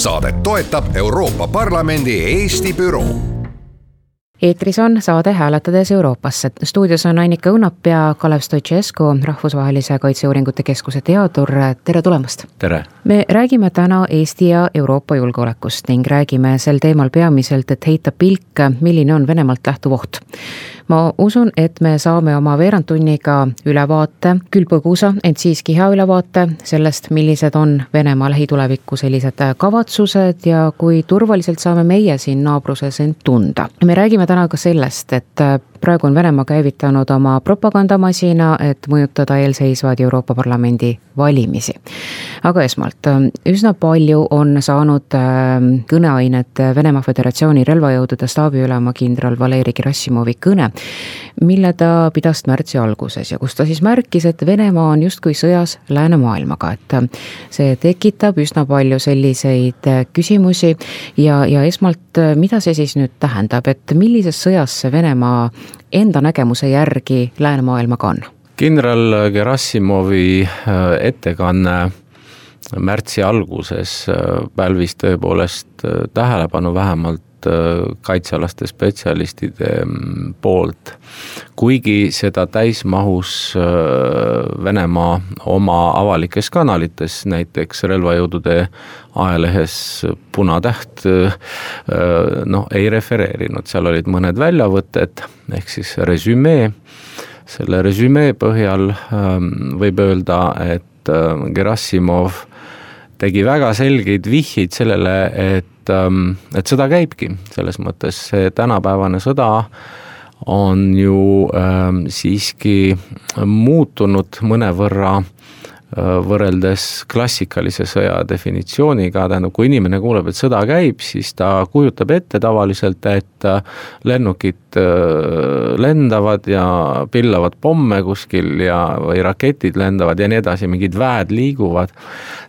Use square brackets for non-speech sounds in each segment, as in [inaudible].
Saadet toetab Euroopa Parlamendi Eesti büroo eetris on saade Hääletades Euroopasse. stuudios on Annika Õunap ja Kalev Stoicescu, Rahvusvahelise Kaitseuuringute Keskuse teadur, tere tulemast! tere! me räägime täna Eesti ja Euroopa julgeolekust ning räägime sel teemal peamiselt, et heita pilk, milline on Venemaalt lähtuv oht ma usun, et me saame oma veerandtunniga ülevaate, küll põgusa, ent siiski hea ülevaate sellest, millised on Venemaa lähituleviku sellised kavatsused ja kui turvaliselt saame meie siin naabruses end tunda. me räägime täna ka sellest, et praegu on Venemaa käivitanud oma propagandamasina, et mõjutada eelseisvaid Euroopa Parlamendi valimisi. aga esmalt, üsna palju on saanud ähm, kõneainet Venemaa Föderatsiooni relvajõudude staabiülema kindral Valeri Gerassimovi kõne, mille ta pidas märtsi alguses ja kus ta siis märkis, et Venemaa on justkui sõjas läänemaailmaga, et see tekitab üsna palju selliseid küsimusi ja, ja esmalt, mida see siis nüüd tähendab, et millises sõjas see Venemaa enda nägemuse järgi läänemaailmaga on? kindral Gerassimovi äh, ettekanne märtsi alguses äh, pälvis tõepoolest äh, tähelepanu vähemalt kaitsealaste spetsialistide mm, poolt. kuigi seda täismahus Venemaa oma avalikes kanalites, näiteks relvajõudude ajalehes Punatäht noh, ei refereerinud, seal olid mõned väljavõtted, ehk siis resümee, selle resümee põhjal ähm, võib öelda, et Gerassimov tegi väga selgeid vihjeid sellele, et, ähm, et sõda käibki, selles mõttes. See tänapäevane sõda on ju siiski muutunud mõnevõrra äh, Äh, võrreldes klassikalise sõja definitsiooniga, tähendab, kui inimene kuuleb, et sõda käib, siis ta kujutab ette tavaliselt, et äh, lennukid äh, lendavad ja pillavad pomme kuskil ja, või raketid lendavad ja nii edasi, mingid väed liiguvad.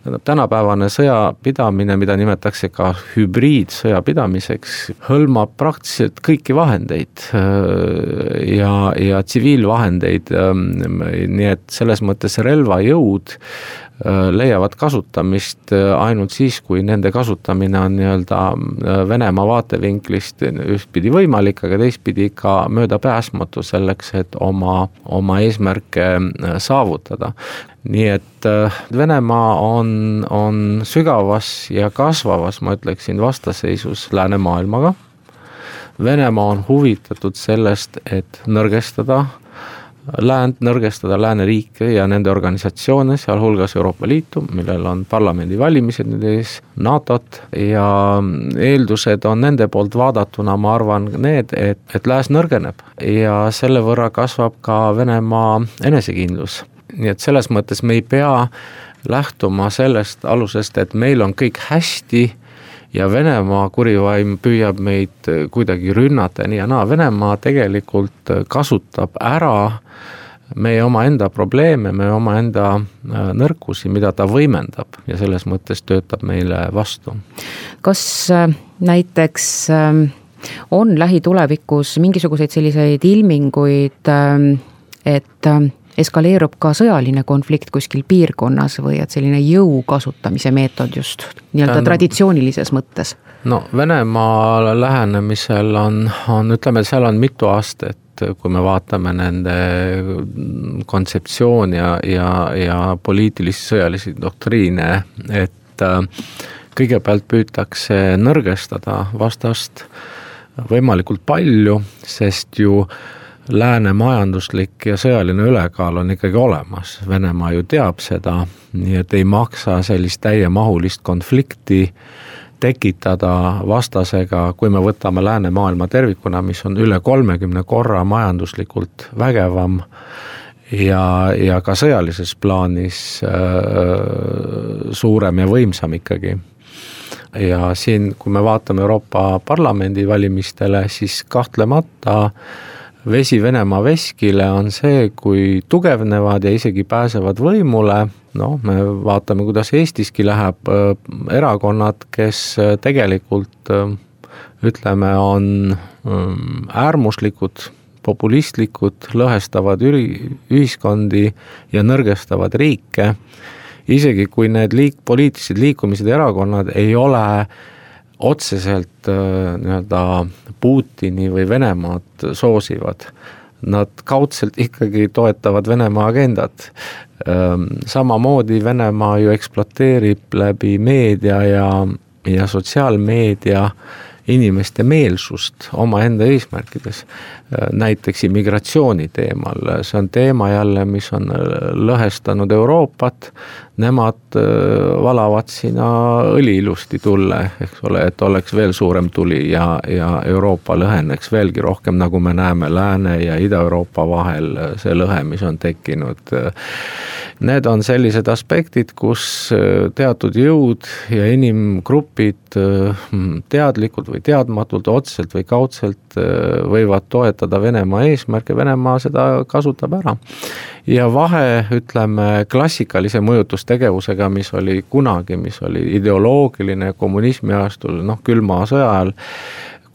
tähendab, tänapäevane sõjapidamine, mida nimetatakse ka hübriidsõja pidamiseks, hõlmab praktiliselt kõiki vahendeid ja, ja tsiviilvahendeid, ähm, nii et selles mõttes relvajõud äh, leiavad kasutamist äh, ainult siis, kui nende kasutamine on nii-öelda äh, Venemaa vaatevinklist ühtpidi võimalik, aga teistpidi ka möödapääsmatu selleks, et oma, oma eesmärke saavutada. nii et Venemaa on, on sügavas ja kasvavas, ma ütleksin, vastasseisus läänemaailmaga Venemaa on huvitatud sellest, et nõrgestada läänt, nõrgestada lääneriike ja nende organisatsioone, sealhulgas Euroopa Liitu, millel on parlamendivalimised nüüd ees, NATO-t ja eeldused on nende poolt vaadatuna, ma arvan, need, et, et lääs nõrgeneb ja selle võrra kasvab ka Venemaa enesekindlus. nii et selles mõttes me ei pea lähtuma sellest alusest, et meil on kõik hästi ja Venemaa kurivaim püüab meid kuidagi rünnata nii ja naa, Venemaa tegelikult kasutab ära meie omaenda probleeme, meie omaenda äh, nõrkusi, mida ta võimendab ja selles mõttes töötab meile vastu. kas äh, näiteks ähm, on lähitulevikus mingisuguseid selliseid ilminguid, ähm, et ähm, eskaleerub ka sõjaline konflikt kuskil piirkonnas või et selline jõu kasutamise meetod just nii-öelda traditsioonilises mõttes? no Venemaa lähenemisel on, on, ütleme, seal on mitu astet, kui me vaatame nende kontseptsiooni ja, ja, ja poliitilisi sõjalisi doktriine, et äh, kõigepealt püütakse nõrgestada vastast võimalikult palju, sest ju äh, lääne majanduslik ja sõjaline ülekaal on ikkagi olemas, Venemaa ju teab seda, nii et ei maksa sellist täiemahulist konflikti tekitada vastasega, kui me võtame läänemaailma tervikuna, mis on üle kolmekümne korra majanduslikult vägevam ja, ja ka sõjalises plaanis äh, suurem ja võimsam ikkagi. Ja siin, kui me vaatame Euroopa Parlamendi valimistele, siis kahtlemata vesi Venemaa veskile on see, kui tugevnevad ja isegi pääsevad võimule, noh, me vaatame, kuidas Eestiski läheb, äh, erakonnad, kes äh, tegelikult äh, ütleme, on äärmuslikud, populistlikud, lõhestavad üri-, ühiskondi ja nõrgestavad riike, isegi kui need liik-, poliitilised liikumised ja erakonnad ei ole otseselt nii-öelda Putini või Venemaad soosivad, nad kaudselt ikkagi toetavad Venemaa agendat. samamoodi Venemaa ju ekspluateerib läbi meedia ja, ja sotsiaalmeedia inimeste meelsust omaenda eesmärkides. näiteks immigratsiooni teemal, see on teema jälle, mis on lõhestanud Euroopat, nemad äh, valavad sinna õli ilusti tulle, eks ole, et oleks veel suurem tuli ja, ja Euroopa lõheneks veelgi rohkem, nagu me näeme Lääne- ja Ida-Euroopa vahel, see lõhe, mis on tekkinud. Need on sellised aspektid, kus äh, teatud jõud ja inimgrupid äh, teadlikult või teadmatult, otseselt või kaudselt võivad toetada Venemaa eesmärke, Venemaa seda kasutab ära. Ja vahe, ütleme, klassikalise mõjutustegevusega, mis oli kunagi, mis oli ideoloogiline kommunismi ajastul, noh, külma sõja ajal,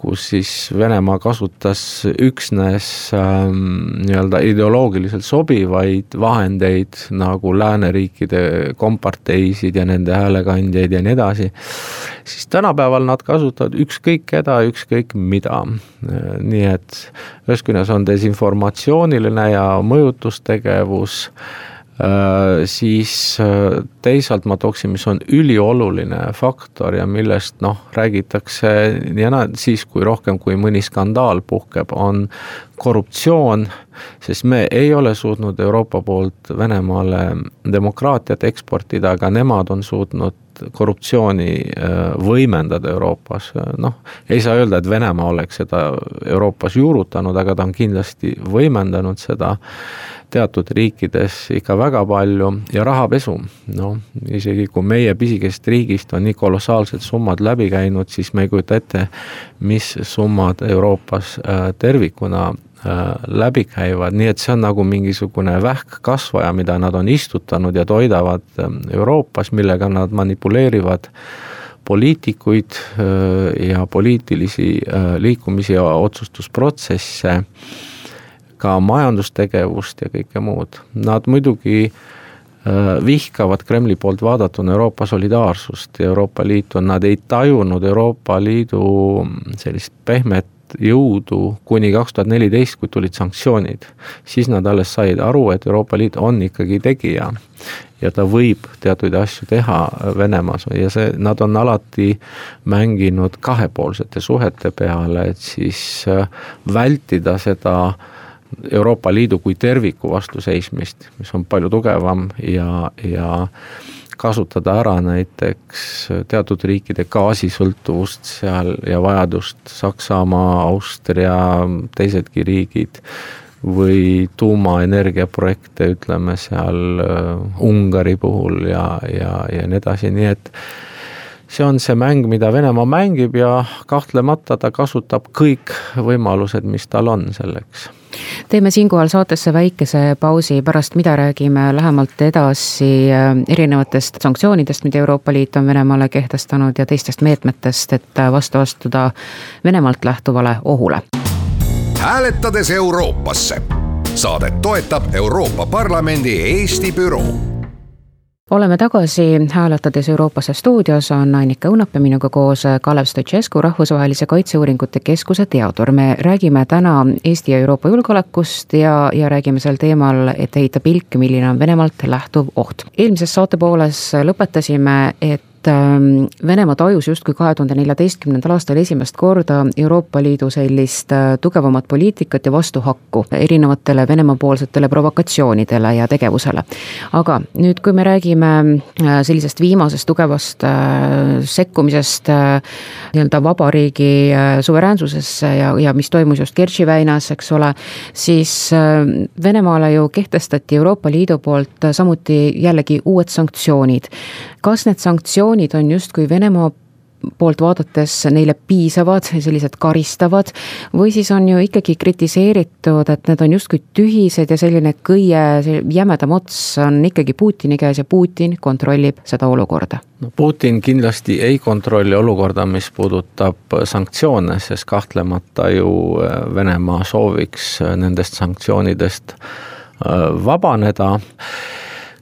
kus siis Venemaa kasutas üksnes ähm, nii-öelda ideoloogiliselt sobivaid vahendeid nagu lääneriikide komparteisid ja nende häälekandjaid ja nii edasi, siis tänapäeval nad kasutavad ükskõik keda, ükskõik mida. nii et ühest küljest on desinformatsiooniline ja mõjutustegevus Äh, siis äh, teisalt ma tooksin, mis on ülioluline faktor ja millest noh, räägitakse ja naa, siis kui rohkem, kui mõni skandaal puhkeb, on korruptsioon, sest me ei ole suutnud Euroopa poolt Venemaale demokraatiat eksportida, aga nemad on suutnud korruptsiooni äh, võimendada Euroopas, noh, ei saa öelda, et Venemaa oleks seda Euroopas juurutanud, aga ta on kindlasti võimendanud seda teatud riikides ikka väga palju ja rahapesu, noh, isegi kui meie pisikesest riigist on nii kolossaalsed summad läbi käinud, siis me ei kujuta ette, mis summad Euroopas äh, tervikuna äh, läbi käivad, nii et see on nagu mingisugune vähkkasvaja, mida nad on istutanud ja toidavad äh, Euroopas, millega nad manipuleerivad poliitikuid ja poliitilisi liikumisi ja otsustusprotsesse ka majandustegevust ja kõike muud. Nad muidugi äh, vihkavad Kremli poolt vaadatuna Euroopa solidaarsust ja Euroopa Liitu, nad ei tajunud Euroopa Liidu sellist pehmet jõudu kuni kaks tuhat neliteist, kui tulid sanktsioonid. siis nad alles said aru, et Euroopa Liit on ikkagi tegija ja ta võib teatud asju teha Venemaas ja see, nad on alati mänginud kahepoolsete suhete peale, et siis äh, vältida seda Euroopa Liidu kui terviku vastu seismist, mis on palju tugevam ja, ja kasutada ära näiteks teatud riikide gaasisõltuvust seal ja vajadust Saksamaa, Austria, teisedki riigid või tuumaenergiaprojekte, ütleme seal äh, Ungari puhul ja, ja, ja nii edasi, nii et see on see mäng, mida Venemaa mängib ja kahtlemata ta kasutab kõik võimalused, mis tal on selleks. Teeme siinkohal saatesse väikese pausi, pärast mida räägime lähemalt edasi äh, erinevatest sanktsioonidest, mida Euroopa Liit on Venemaale kehtestanud ja teistest meetmetest, et äh, vastu astuda Venemaalt lähtuvale ohule. hääletades Euroopasse. Saadet toetab Euroopa Parlamendi Eesti büroo oleme tagasi hääletades Euroopasse stuudios on Annika Õunap ja minuga koos Kalev Stoicescu, Rahvusvahelise Kaitseuuringute Keskuse teadur. me räägime täna Eesti ja Euroopa julgeolekust ja, ja räägime sel teemal, et heita pilk, milline on Venemaalt lähtuv oht. eelmises saate pooles lõpetasime, et et ähm, Venemaa tajus justkui kahe tuhande neljateistkümnendal aastal esimest korda Euroopa Liidu sellist äh, tugevamat poliitikat ja vastuhakku erinevatele Venemaa-poolsetele provokatsioonidele ja tegevusele. aga nüüd, kui me räägime äh, sellisest viimasest tugevast äh, sekkumisest nii-öelda vabariigi suveräänsusesse ja, ja mis toimus just Kertši väinas, eks ole, siis Venemaale ju kehtestati Euroopa Liidu poolt samuti jällegi uued sanktsioonid. kas need sanktsioonid sanktsioonid on justkui Venemaa poolt vaadates neile piisavad, sellised karistavad, või siis on ju ikkagi kritiseeritud, et need on justkui tühised ja selline kõige jämedam ots on ikkagi Putini käes ja Putin kontrollib seda olukorda? no Putin kindlasti ei kontrolli olukorda, mis puudutab sanktsioone, sest kahtlemata ju äh, Venemaa sooviks nendest sanktsioonidest vabaneda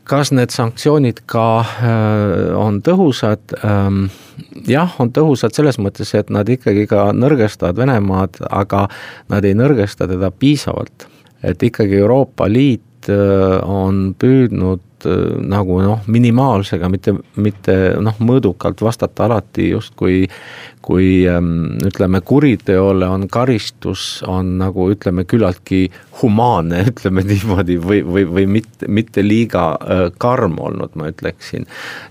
kas need sanktsioonid ka äh, on tõhusad? Ähm, jah, on tõhusad selles mõttes, et nad ikkagi ka nõrgestavad Venemaad, aga nad ei nõrgesta teda piisavalt. et ikkagi Euroopa Liit on püüdnud äh, nagu noh, minimaalsega, mitte, mitte noh, mõõdukalt vastata alati justkui kui ähm, ütleme, kuriteole on karistus, on nagu ütleme, küllaltki humaanne, [laughs] ütleme niimoodi, või, või, või mitte, mitte liiga äh, karm olnud, ma ütleksin.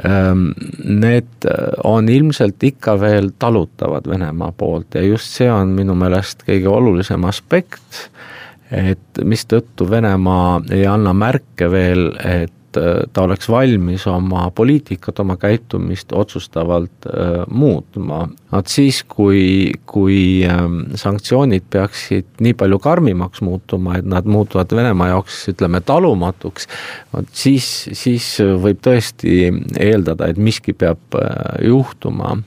Ähm, need äh, on ilmselt ikka veel talutavad Venemaa poolt ja just see on minu meelest kõige olulisem aspekt, et mistõttu Venemaa ei anna märke veel, et Äh, ta oleks valmis oma poliitikat, oma käitumist otsustavalt äh, muutma. vaat siis, kui, kui ähm, sanktsioonid peaksid nii palju karmimaks muutuma, et nad muutuvad Venemaa jaoks ütleme talumatuks, vot siis, siis võib tõesti eeldada, et miski peab äh, juhtuma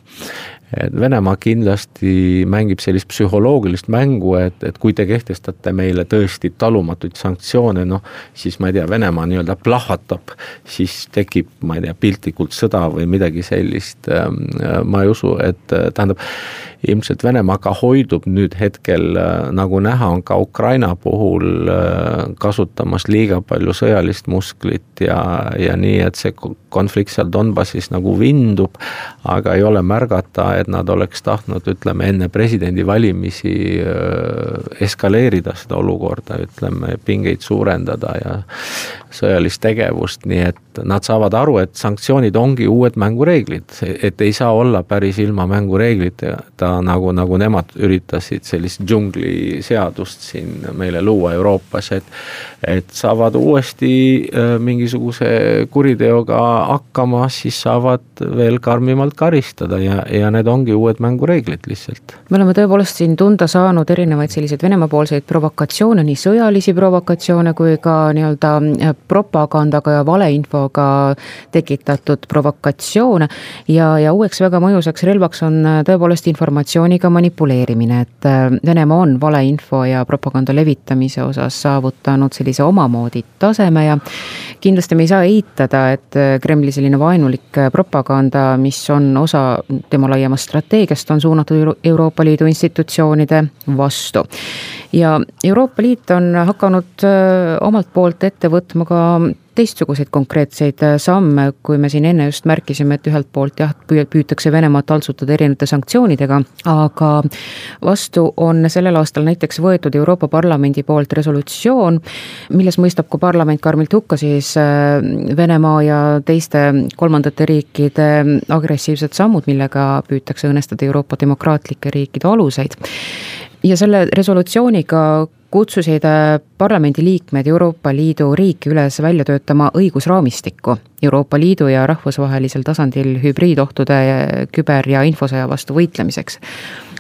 et Venemaa kindlasti mängib sellist psühholoogilist mängu, et, et kui te kehtestate meile tõesti talumatuid sanktsioone, noh, siis ma ei tea, Venemaa nii-öelda plahvatab, siis tekib, ma ei tea, piltlikult sõda või midagi sellist. Ähm, ma ei usu, et tähendab, ilmselt Venemaa ka hoidub nüüd hetkel, äh, nagu näha on ka Ukraina puhul, äh, kasutamas liiga palju sõjalist musklit ja, ja nii, et see konflikt seal Donbassis nagu vindub, aga ei ole märgata, et nad oleks tahtnud, ütleme, enne presidendivalimisi äh, eskaleerida seda olukorda, ütleme, pingeid suurendada ja sõjalist tegevust, nii et nad saavad aru, et sanktsioonid ongi uued mängureeglid, et ei saa olla päris ilma mängureegliteta, nagu, nagu nemad üritasid sellist džungliseadust siin meile luua Euroopas, et et saavad uuesti äh, mingisuguse kuriteoga hakkama, siis saavad veel karmimalt karistada ja, ja need ongi uued mängureeglid lihtsalt. me oleme tõepoolest siin tunda saanud erinevaid selliseid Venemaa-poolseid provokatsioone, nii sõjalisi provokatsioone kui ka nii-öelda äh, propagandaga ja valeinfoga tekitatud provokatsioone ja, ja uueks väga mõjusaks relvaks on äh, tõepoolest informatsiooniga manipuleerimine, et Venemaa on valeinfo ja propaganda levitamise osas saavutanud sellise omamoodi taseme ja kindlasti me ei saa eitada, et äh, Kremli selline vaenulik äh, propaganda, mis on osa tema laiemast strateegiast, on suunatud Euroopa Liidu institutsioonide vastu. ja Euroopa Liit on hakanud äh, omalt poolt ette võtma ka teistsuguseid konkreetseid äh, samme, kui me siin enne just märkisime, et ühelt poolt jah, püütakse Venemaad taltsutada erinevate sanktsioonidega, aga vastu on sellel aastal näiteks võetud Euroopa Parlamendi poolt resolutsioon, milles mõistab ka parlament karmilt hukka siis äh, Venemaa ja teiste kolmandate riikide agressiivsed sammud, millega püütakse õõnestada Euroopa demokraatlike riikide aluseid. Ja selle resolutsiooniga kutsusid äh, parlamendiliikmed Euroopa Liidu riiki üles välja töötama õigusraamistikku Euroopa Liidu ja rahvusvahelisel tasandil hübriidohtude, küber- ja infosõja vastu võitlemiseks.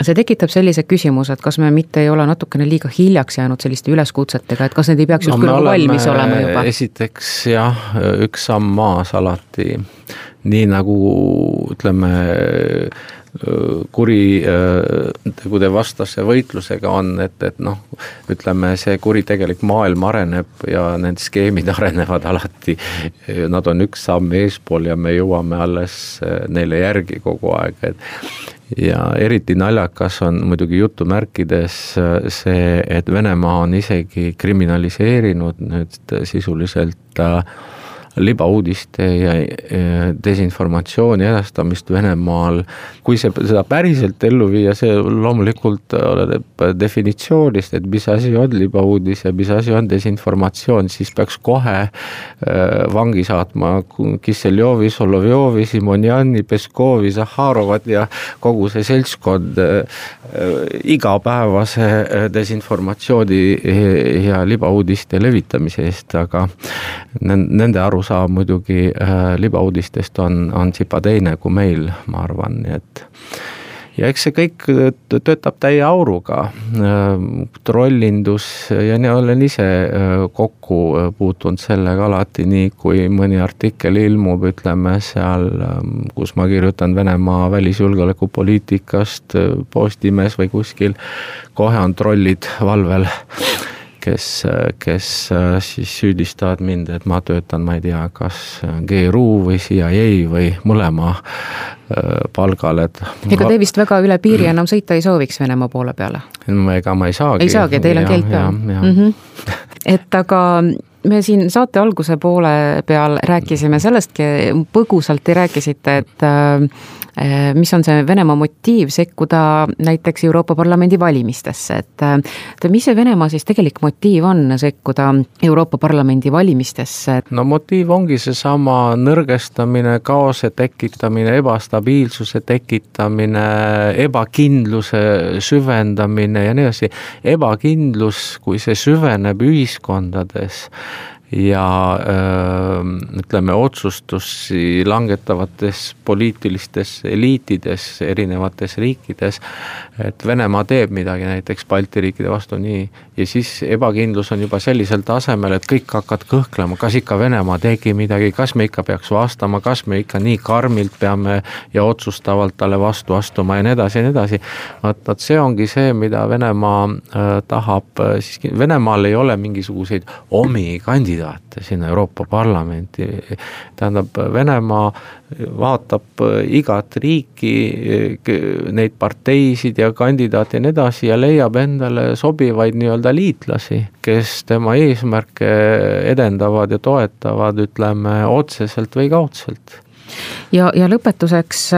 see tekitab sellise küsimuse, et kas me mitte ei ole natukene liiga hiljaks jäänud selliste üleskutsetega, et kas need ei peaks justkui no, nagu valmis olema juba? esiteks jah, üks samm maas alati, nii nagu ütleme kuritegude vastase võitlusega on, et, et noh, ütleme, see kuritegelik maailm areneb ja need skeemid [laughs] arenevad alati. Nad on üks samm eespool ja me jõuame alles neile järgi kogu aeg, et ja eriti naljakas on muidugi jutumärkides see, et Venemaa on isegi kriminaliseerinud nüüd sisuliselt äh, libauudiste ja desinformatsiooni edastamist Venemaal. kui see, seda päriselt ellu viia, see loomulikult oleneb definitsioonist, et mis asi on libauudis ja mis asi on desinformatsioon, siis peaks kohe äh, vangi saatma Kisseljovi, Solovjovi, Simonjani, Peskovi, Zahharovat ja kogu see seltskond äh, igapäevase desinformatsiooni ja libauudiste levitamise eest, aga nende aru osa muidugi libauudistest on, on tsipa teine kui meil, ma arvan, nii et ja eks see kõik töötab täie auruga. trollindus ja nii olen ise äh, kokku äh, puutunud sellega alati, nii kui mõni artikkel ilmub, ütleme seal, ähm, kus ma kirjutan Venemaa välisjulgeolekupoliitikast äh, Postimehes või kuskil, kohe on trollid valvel kes, kes siis süüdistavad mind, et ma töötan, ma ei tea, kas GRU või CIA või mõlema äh, palgal, et. ega te vist väga üle piiri enam sõita ei sooviks Venemaa poole peale? ega ma ei saagi. ei saagi, teil on keeld peal? Mm -hmm. et aga me siin saate alguse poole peal rääkisime sellestki, põgusalt te rääkisite, et äh, Äh, mis on see Venemaa motiiv sekkuda näiteks Euroopa Parlamendi valimistesse, et et mis see Venemaa siis tegelik motiiv on sekkuda Euroopa Parlamendi valimistesse? no motiiv ongi seesama nõrgestamine, kaose tekitamine, ebastabiilsuse tekitamine, ebakindluse süvendamine ja nii edasi. ebakindlus, kui see süveneb ühiskondades ja ütleme, otsustusi langetavates poliitilistes eliitides erinevates riikides, et Venemaa teeb midagi näiteks Balti riikide vastu nii, ja siis ebakindlus on juba sellisel tasemel, et kõik hakkavad kõhklema, kas ikka Venemaa tegi midagi, kas me ikka peaks vastama, kas me ikka nii karmilt peame ja otsustavalt talle vastu astuma ja nii edasi ja nii edasi. vot, vot see ongi see, mida Venemaa äh, tahab äh, siiski, Venemaal ei ole mingisuguseid omi kandidaate, kandidaate sinna Euroopa Parlamenti. tähendab, Venemaa vaatab igat riiki, neid parteisid ja kandidaate ja nii edasi ja leiab endale sobivaid nii-öelda liitlasi, kes tema eesmärke edendavad ja toetavad, ütleme otseselt või kaudselt. ja, ja lõpetuseks,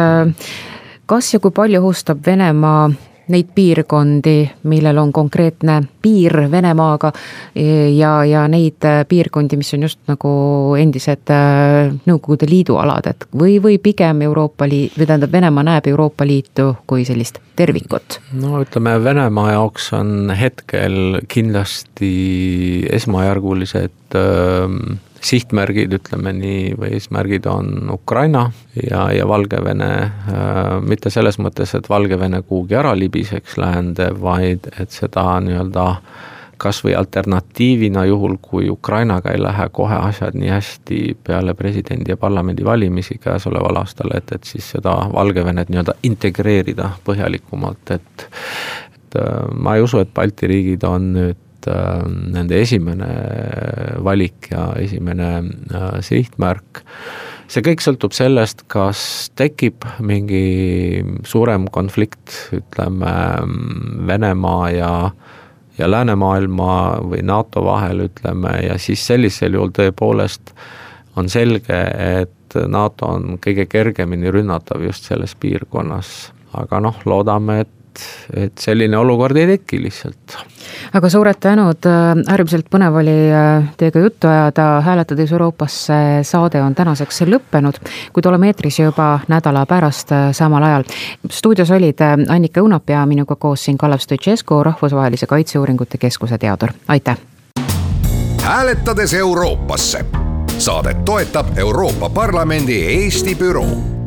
kas ja kui palju ohustab Venemaa neid piirkondi, millel on konkreetne piir Venemaaga ja, ja neid piirkondi, mis on just nagu endised äh, Nõukogude Liidu alad, et või, või pigem Euroopa Liit, või tähendab, Venemaa näeb Euroopa Liitu kui sellist tervikut? no ütleme, Venemaa jaoks on hetkel kindlasti esmajärgulised äh, sihtmärgid, ütleme nii, või eesmärgid on Ukraina ja, ja Valgevene äh,, mitte selles mõttes, et Valgevene kuhugi ära libiseks läände, vaid et seda nii-öelda kas või alternatiivina, juhul kui Ukrainaga ei lähe kohe asjad nii hästi peale presidendi ja parlamendivalimisi käesoleval aastal, et, et siis seda Valgevenet nii-öelda integreerida põhjalikumalt, et äh, ma ei usu, et Balti riigid on nüüd äh, nende esimene valik ja esimene äh, sihtmärk. see kõik sõltub sellest, kas tekib mingi suurem konflikt, ütleme Venemaa ja ja läänemaailma või NATO vahel, ütleme, ja siis sellisel juhul tõepoolest on selge, et NATO on kõige kergemini rünnatav just selles piirkonnas. aga noh, loodame, et et, et selline olukord ei teki lihtsalt. aga suured tänud, äärmiselt põnev oli äh, teiega juttu ajada, hääletades Euroopasse saade on tänaseks lõppenud, kuid oleme eetris juba nädala pärast äh, samal ajal. stuudios olid äh, Annika Õunap ja minuga koos siin Kalev Stoicescu, Rahvusvahelise Kaitseuuringute Keskuse teadur, aitäh! hääletades Euroopasse saadet toetab Euroopa Parlamendi Eesti büroo